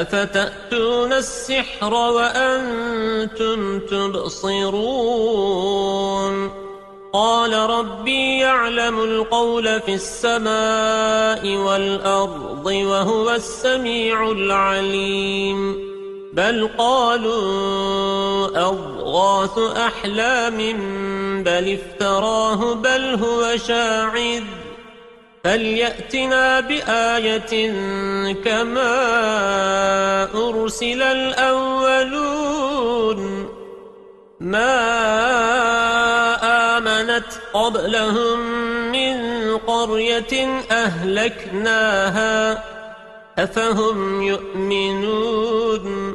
أفتأتون السحر وأنتم تبصرون؟ قال ربي يعلم القول في السماء والأرض وهو السميع العليم. بل قالوا أضغاث أحلام بل افتراه بل هو شاعر. فليأتنا بآية كما أرسل الأولون ما آمنت قبلهم من قرية أهلكناها أفهم يؤمنون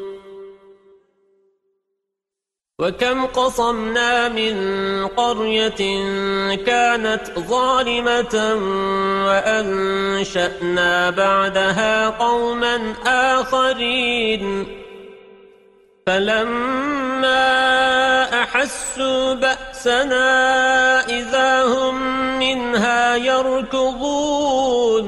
وكم قصمنا من قرية كانت ظالمة وأنشأنا بعدها قوما آخرين. فلما أحسوا بأسنا إذا هم منها يركضون.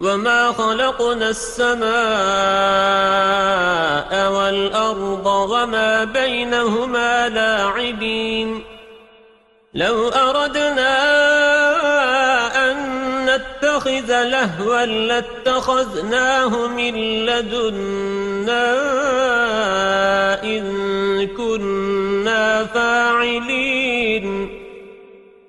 وما خلقنا السماء والأرض وما بينهما لاعبين لو أردنا أن نتخذ لهوا لاتخذناه من لدنا إن كنا فاعلين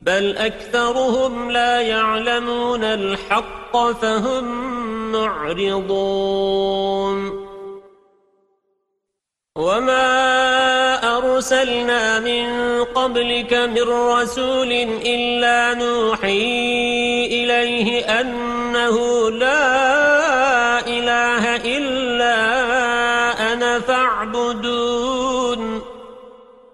بل أكثرهم لا يعلمون الحق فهم معرضون. وما أرسلنا من قبلك من رسول إلا نوحي إليه أنه لا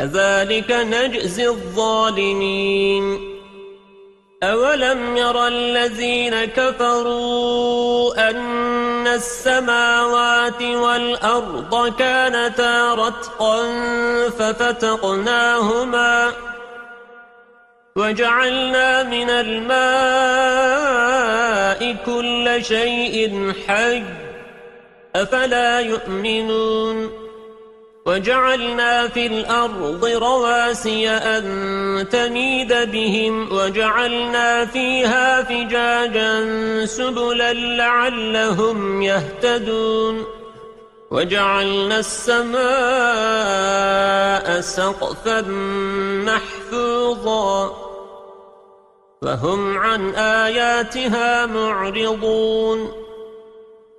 كذلك نجزي الظالمين. أولم يرى الذين كفروا أن السماوات والأرض كانتا رتقا ففتقناهما وجعلنا من الماء كل شيء حي أفلا يؤمنون وجعلنا في الأرض رواسي أن تميد بهم وجعلنا فيها فجاجا سبلا لعلهم يهتدون وجعلنا السماء سقفا محفوظا فهم عن آياتها معرضون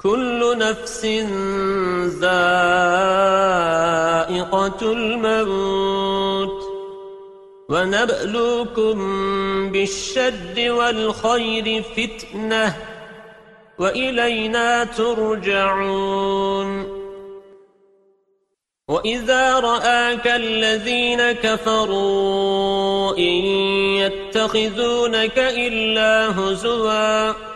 كل نفس زائقة الموت. ونبلوكم بالشد والخير فتنة وإلينا ترجعون. وَإِذَا رَآكَ الَّذِينَ كَفَرُوا إِن يَتَّخِذُونَكَ إِلَّا هُزُوًا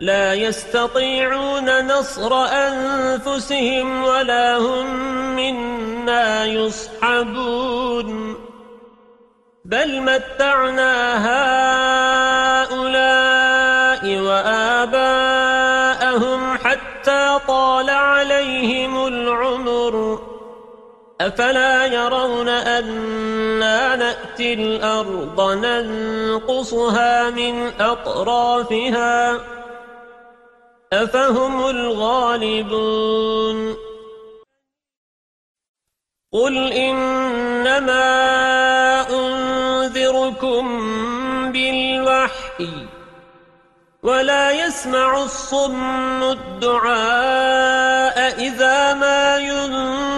لا يستطيعون نصر أنفسهم ولا هم منا يصحبون. بل متعنا هؤلاء وآباءهم حتى طال عليهم العمر. أفلا يرون أنا نأتي الأرض ننقصها من أطرافها؟ أفهم الغالبون قل إنما أنذركم بالوحي ولا يسمع الصم الدعاء إذا ما ينذرون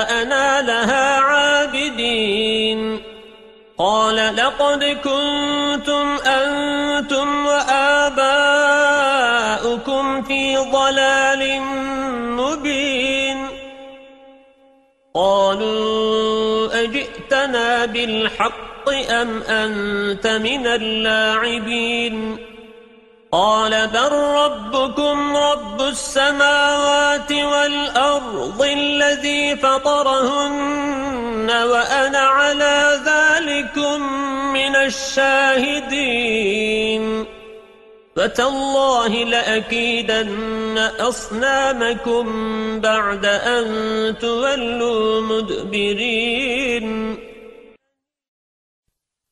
لقد كنتم أنتم وآباؤكم في ضلال مبين. قالوا أجئتنا بالحق أم أنت من اللاعبين؟ قال بل ربكم رب السماوات والأرض الذي فطرهن وأنا على ذلكم من الشاهدين. فتالله لأكيدن أصنامكم بعد أن تولوا مدبرين.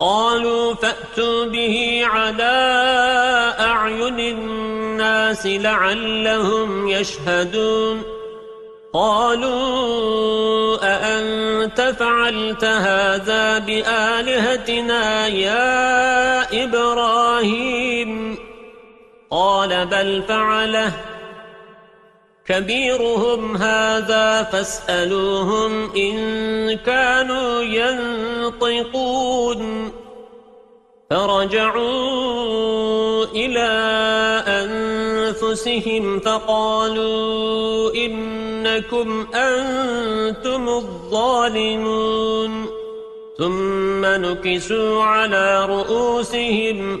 قالوا فأتوا به على أعين الناس لعلهم يشهدون. قالوا أأنت فعلت هذا بآلهتنا يا إبراهيم؟ قال بل فعله. كبيرهم هذا فاسألوهم إن كانوا ينطقون. فرجعوا إلى أنفسهم فقالوا إنكم أنتم الظالمون. ثم نكسوا على رؤوسهم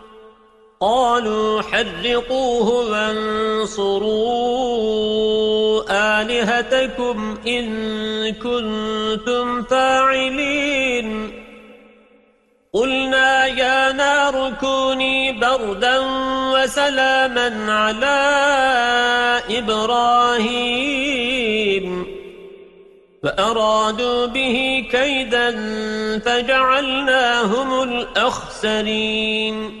قالوا حرقوه وانصروا آلهتكم إن كنتم فاعلين. قلنا يا نار كوني بردا وسلاما على إبراهيم. فأرادوا به كيدا فجعلناهم الأخسرين.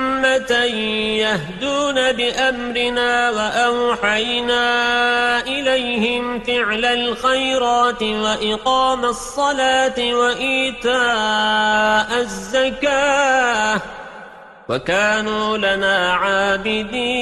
يهدون بأمرنا وأوحينا إليهم فعل الخيرات وإقام الصلاة وإيتاء الزكاة وكانوا لنا عابدين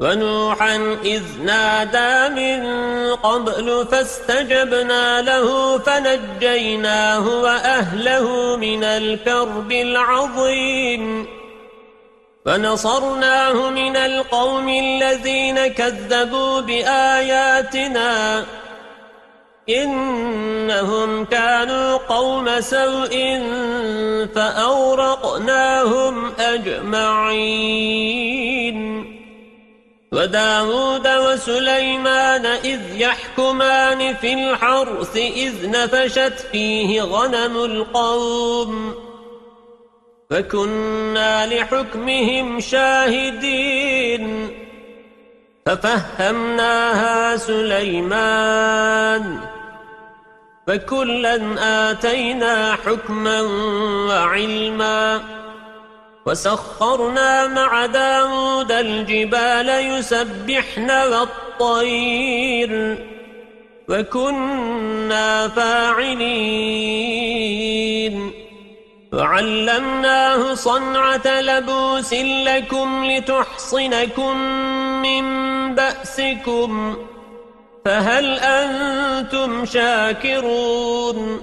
ونوحا إذ نادى من قبل فاستجبنا له فنجيناه وأهله من الكرب العظيم. فنصرناه من القوم الذين كذبوا بآياتنا. إنهم كانوا قوم سوء فأورقناهم أجمعين. وداود وسليمان إذ يحكمان في الحرث إذ نفشت فيه غنم القوم فكنا لحكمهم شاهدين ففهمناها سليمان فكلا آتينا حكما وعلما وسخرنا مع داود الجبال يسبحن والطير وكنا فاعلين. وعلمناه صنعة لبوس لكم لتحصنكم من بأسكم. فهل أنتم شاكرون؟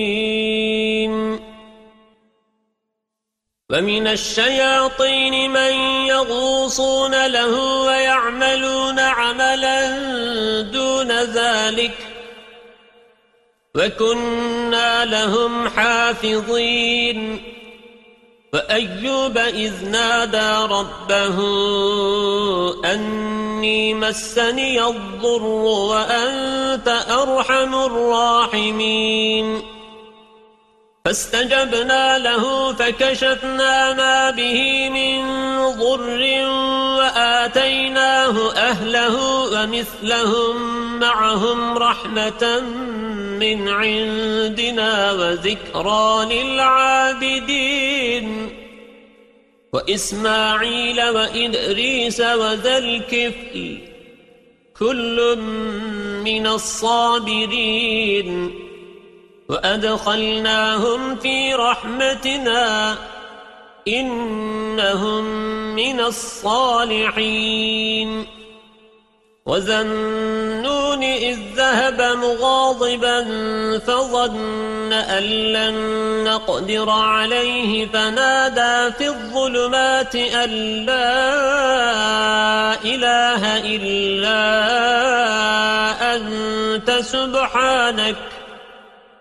ومن الشياطين من يغوصون له ويعملون عملا دون ذلك وكنا لهم حافظين فأيوب إذ نادى ربه أني مسني الضر وأنت أرحم الراحمين فاستجبنا له فكشفنا ما به من ضر وآتيناه أهله ومثلهم معهم رحمة من عندنا وذكرى للعابدين. وإسماعيل وإدريس وذا الكفل كل من الصابرين. وأدخلناهم في رحمتنا إنهم من الصالحين وزنون إذ ذهب مغاضبا فظن أن لن نقدر عليه فنادى في الظلمات أن لا إله إلا أنت سبحانك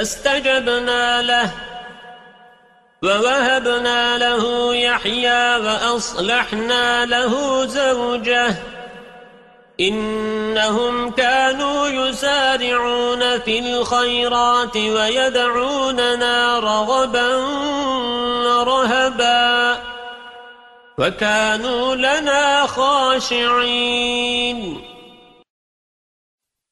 فاستجبنا له ووهبنا له يحيى وأصلحنا له زوجه إنهم كانوا يسارعون في الخيرات ويدعوننا رغبا ورهبا وكانوا لنا خاشعين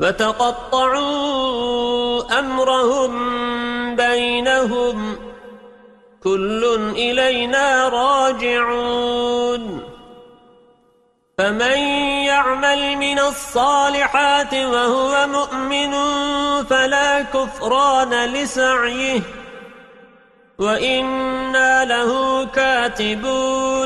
فتقطعوا أمرهم بينهم. كل إلينا راجعون. فمن يعمل من الصالحات وهو مؤمن فلا كفران لسعيه. وإنا له كاتبون.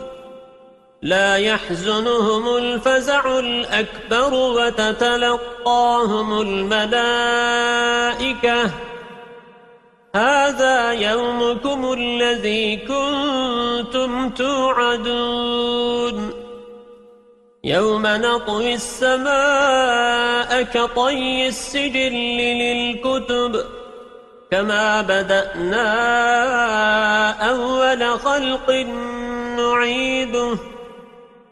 لا يحزنهم الفزع الأكبر وتتلقاهم الملائكة. هذا يومكم الذي كنتم توعدون. يوم نطوي السماء كطي السجل للكتب كما بدأنا أول خلق نعيده.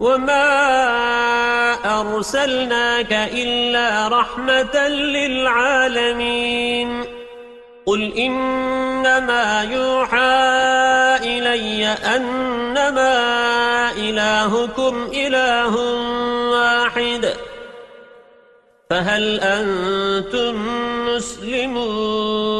وما أرسلناك إلا رحمة للعالمين قل إنما يوحى إلي أنما إلهكم إله واحد فهل أنتم مسلمون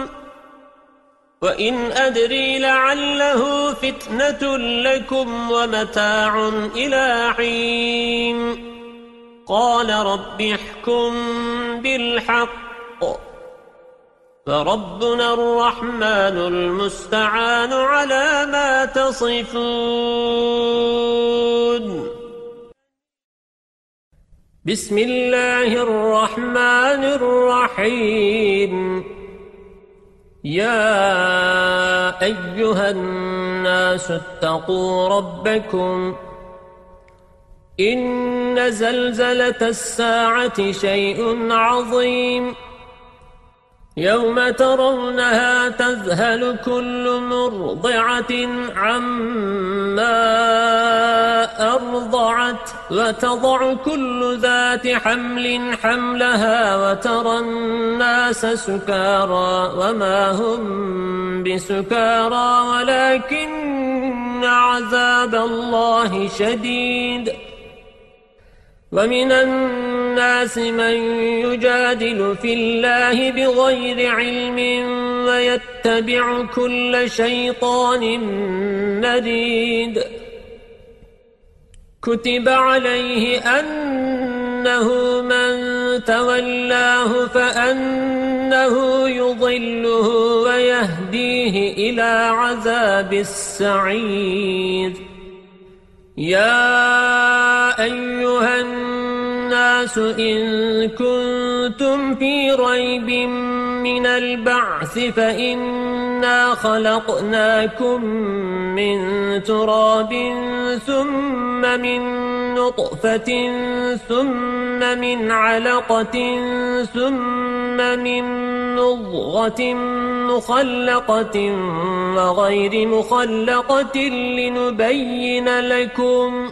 وإن أدري لعله فتنة لكم ومتاع إلى حين قال رب احكم بالحق فربنا الرحمن المستعان على ما تصفون بسم الله الرحمن الرحيم يا أيها الناس اتقوا ربكم إن زلزلة الساعة شيء عظيم يوم ترونها تذهل كل مرضعة عما أرضعت وتضع كل ذات حمل حملها وترى الناس سكارى وما هم بسكارى ولكن عذاب الله شديد. ومن الناس من يجادل في الله بغير علم ويتبع كل شيطان مريد كتب عليه أنه من تولاه فأنه يضله ويهديه إلى عذاب السعير. يا أيها الناس إن كنتم في ريب من البعث فإنا خلقناكم من تراب ثم من نطفة ثم من علقة ثم من مضغة مخلقة وغير مخلقة لنبين لكم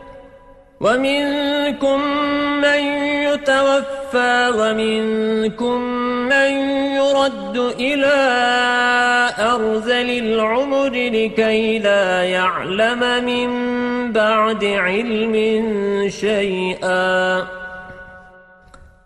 ومنكم من يتوفى ومنكم من يرد إلى أرذل العمر لكي لا يعلم من بعد علم شيئا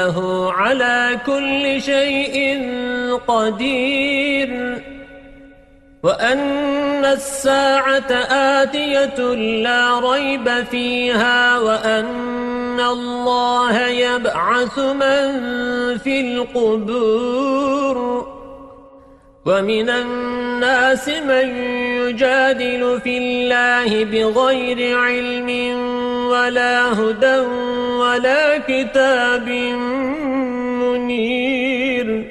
وأنه على كل شيء قدير. وأن الساعة آتية لا ريب فيها وأن الله يبعث من في القبور. ومن الناس من يجادل في الله بغير علم ولا هدى ولا كتاب منير.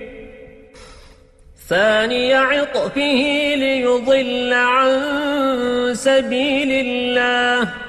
ثاني عطفه ليضل عن سبيل الله.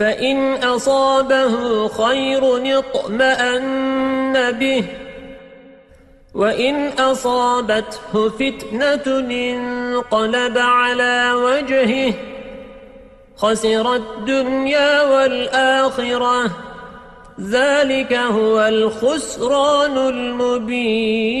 فإن أصابه خير اطمأن به. وإن أصابته فتنة انقلب على وجهه. خسر الدنيا والآخرة. ذلك هو الخسران المبين.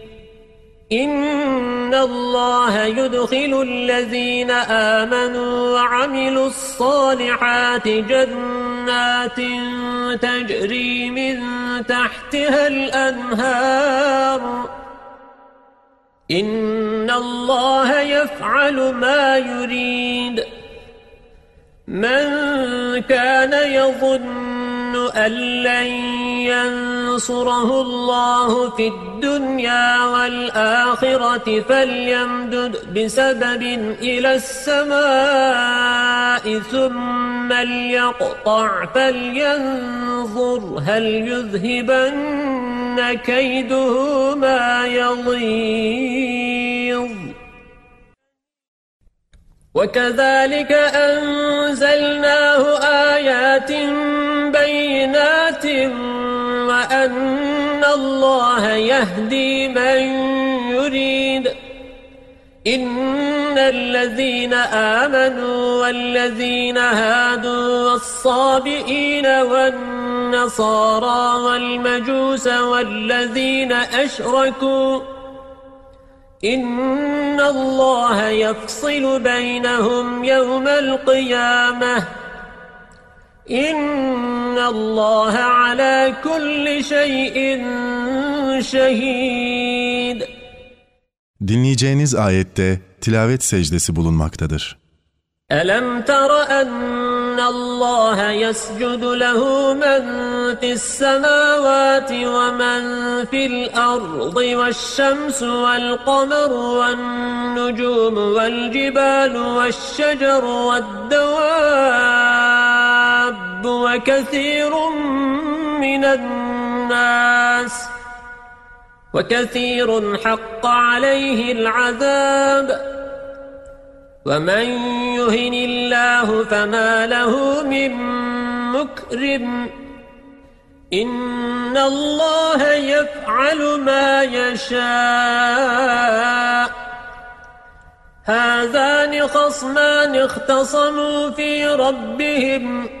إن الله يدخل الذين آمنوا وعملوا الصالحات جنات تجري من تحتها الأنهار إن الله يفعل ما يريد من كان يظن أن لن ينصره الله في الدنيا والآخرة فليمدد بسبب إلى السماء ثم ليقطع فلينظر هل يذهبن كيده ما يضيظ وكذلك أنزلناه يهدي من يريد. إن الذين آمنوا والذين هادوا والصابئين والنصارى والمجوس والذين أشركوا. إن الله يفصل بينهم يوم القيامة. إن الله على كل شيء şehid. Dinleyeceğiniz ayette tilavet secdesi bulunmaktadır. ألم تر أن الله يسجد له من في السماوات ومن في الأرض والشمس والقمر والنجوم والجبال والشجر والدواب وكثير من الناس وكثير حق عليه العذاب ومن يهن الله فما له من مكرم إن الله يفعل ما يشاء هذان خصمان اختصموا في ربهم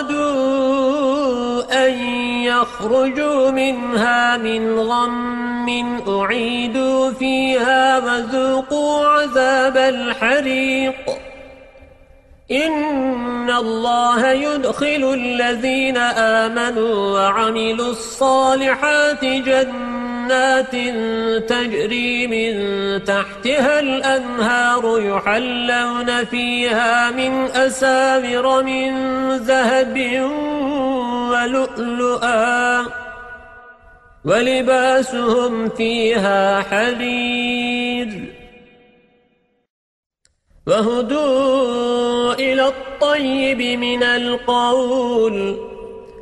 أن يخرجوا منها من غم أعيدوا فيها وذوقوا عذاب الحريق. إن الله يدخل الذين آمنوا وعملوا الصالحات جنات تجري من تحتها الأنهار يحلون فيها من أسامر من ذهب ولؤلؤا ولباسهم فيها حرير وهدوا إلى الطيب من القول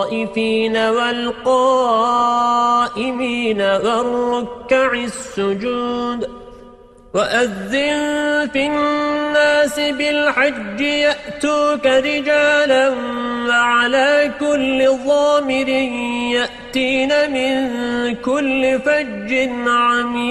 للطائفين والقائمين والركع السجود وأذن في الناس بالحج يأتوك رجالا وعلى كل ضامر يأتين من كل فج عميق.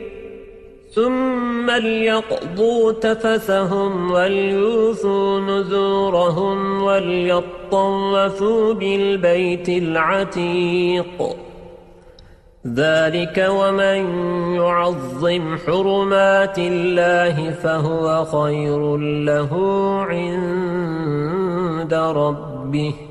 ثم ليقضوا تفثهم وليوفوا نذورهم وليطوفوا بالبيت العتيق. ذلك ومن يعظم حرمات الله فهو خير له عند ربه.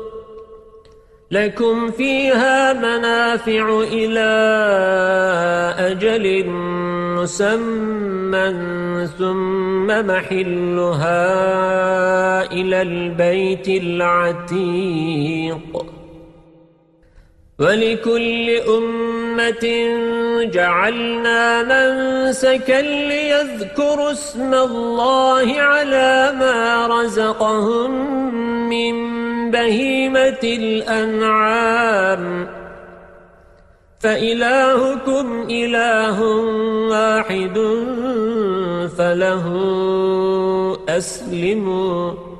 لكم فيها منافع إلى أجل مسمى ثم محلها إلى البيت العتيق. ولكل أمة جعلنا منسكا ليذكروا اسم الله على ما رزقهم من بهيمة الأنعام. فإلهكم إله واحد فله أسلموا.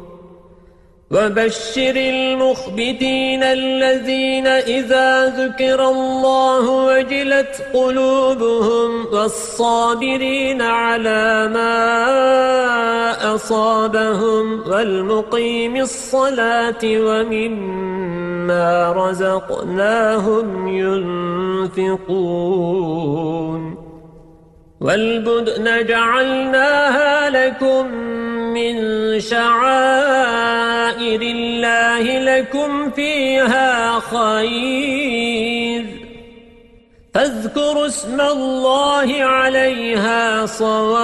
وبشر المخبتين الذين إذا ذكر الله وجلت قلوبهم والصابرين على ما أصابهم والمقيم الصلاة ومما رزقناهم ينفقون والبدن جعلناها لكم من شعائر الله لكم فيها خير. فاذكروا اسم الله عليها صواف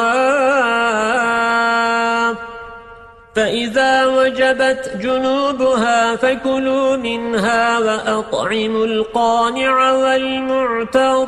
فإذا وجبت جنوبها فكلوا منها وأطعموا القانع والمعتر.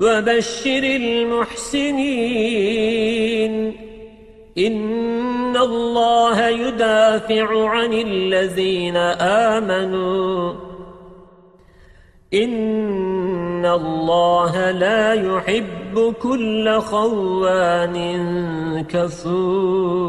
وبشر المحسنين. إن الله يدافع عن الذين آمنوا. إن الله لا يحب كل خوان كفور.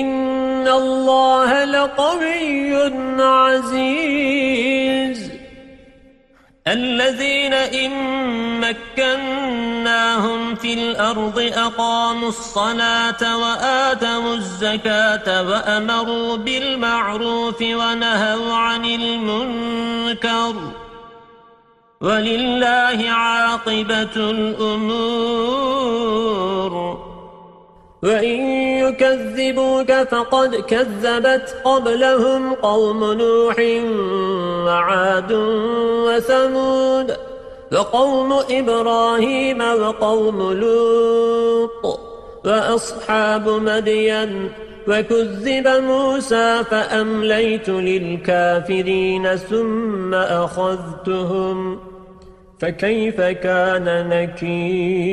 إن الله لقوي عزيز. الذين إن مكناهم في الأرض أقاموا الصلاة وآتوا الزكاة وأمروا بالمعروف ونهوا عن المنكر ولله عاقبة الأمور. وَإِن يُكَذِّبُوكَ فَقَدْ كَذَّبَتْ قَبْلَهُمْ قَوْمُ نُوحٍ وَعَادٌ وَثَمُودُ وَقَوْمُ إِبْرَاهِيمَ وَقَوْمُ لُوطٍ وَأَصْحَابُ مَدْيَنَ وَكُذِّبَ مُوسَى فَأَمْلَيْتُ لِلْكَافِرِينَ ثُمَّ أَخَذْتُهُمْ فَكَيْفَ كَانَ نَكِيرٌ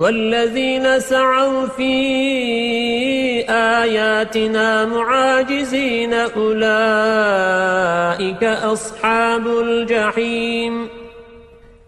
والذين سعوا في آياتنا معاجزين أولئك أصحاب الجحيم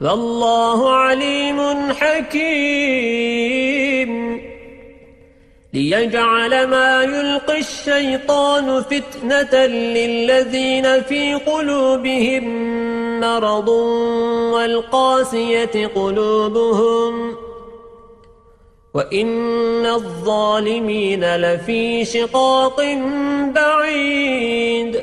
والله عليم حكيم. ليجعل ما يلقي الشيطان فتنة للذين في قلوبهم مرض والقاسية قلوبهم. وإن الظالمين لفي شقاق بعيد.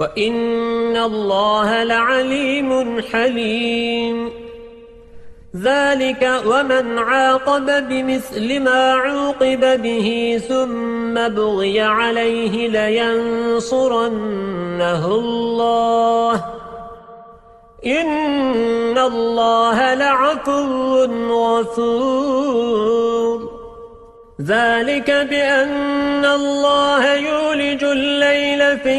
وَإِنَّ اللَّهَ لَعَلِيمٌ حَلِيمٌ. ذَلِكَ وَمَنْ عَاقَبَ بِمِثْلِ مَا عُوقِبَ بِهِ ثُمَّ بُغِيَ عَلَيْهِ لَيَنصُرَنَّهُ اللَّهُ إِنَّ اللَّهَ لَعَفُوٌّ غَفُورٌ. ذلك بأن الله يولج الليل في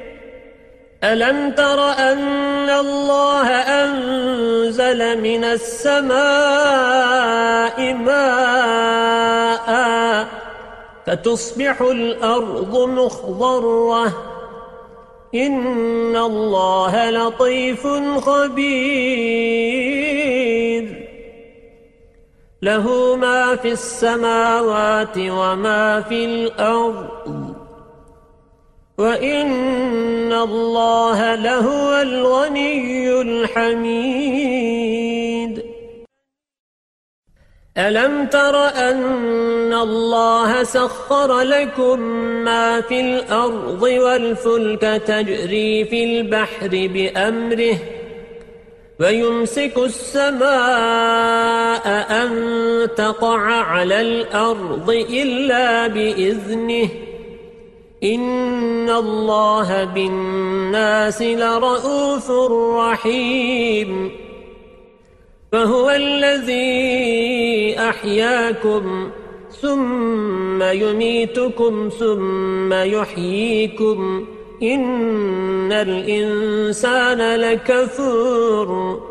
ألم تر أن الله أنزل من السماء ماء فتصبح الأرض مخضرة؟ إن الله لطيف خبير. له ما في السماوات وما في الأرض. وإن الله لهو الغني الحميد ألم تر أن الله سخر لكم ما في الأرض والفلك تجري في البحر بأمره ويمسك السماء أن تقع على الأرض إلا بإذنه إن الله بالناس لرؤوف رحيم فهو الذي أحياكم ثم يميتكم ثم يحييكم إن الإنسان لكفور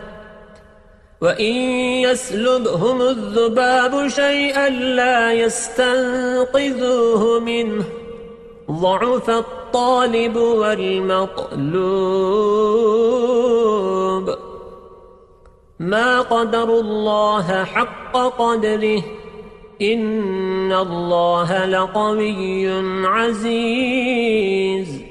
وَإِن يَسْلُبْهُمُ الذُّبَابُ شَيْئًا لَّا يَسْتَنقِذُوهُ مِنْهُ. ضَعُفَ الطَّالِبُ وَالْمَطْلُوبُ. مَا قَدَرُ اللَّهَ حَقَّ قَدْرِهِ. إِنَّ اللَّهَ لَقَوِيٌّ عَزِيزٌ.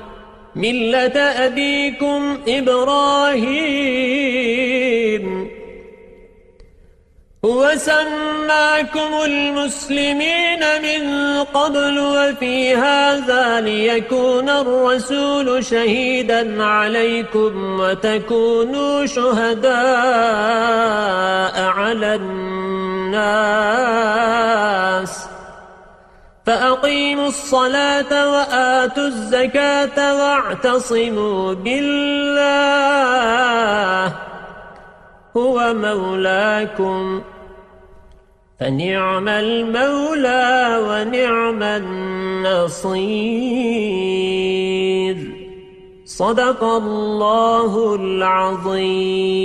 ملة أبيكم إبراهيم هو سماكم المسلمين من قبل وفي هذا ليكون الرسول شهيدا عليكم وتكونوا شهداء على الناس فأقيموا الصلاة وآتوا الزكاة واعتصموا بالله. هو مولاكم. فنعم المولى ونعم النصير. صدق الله العظيم.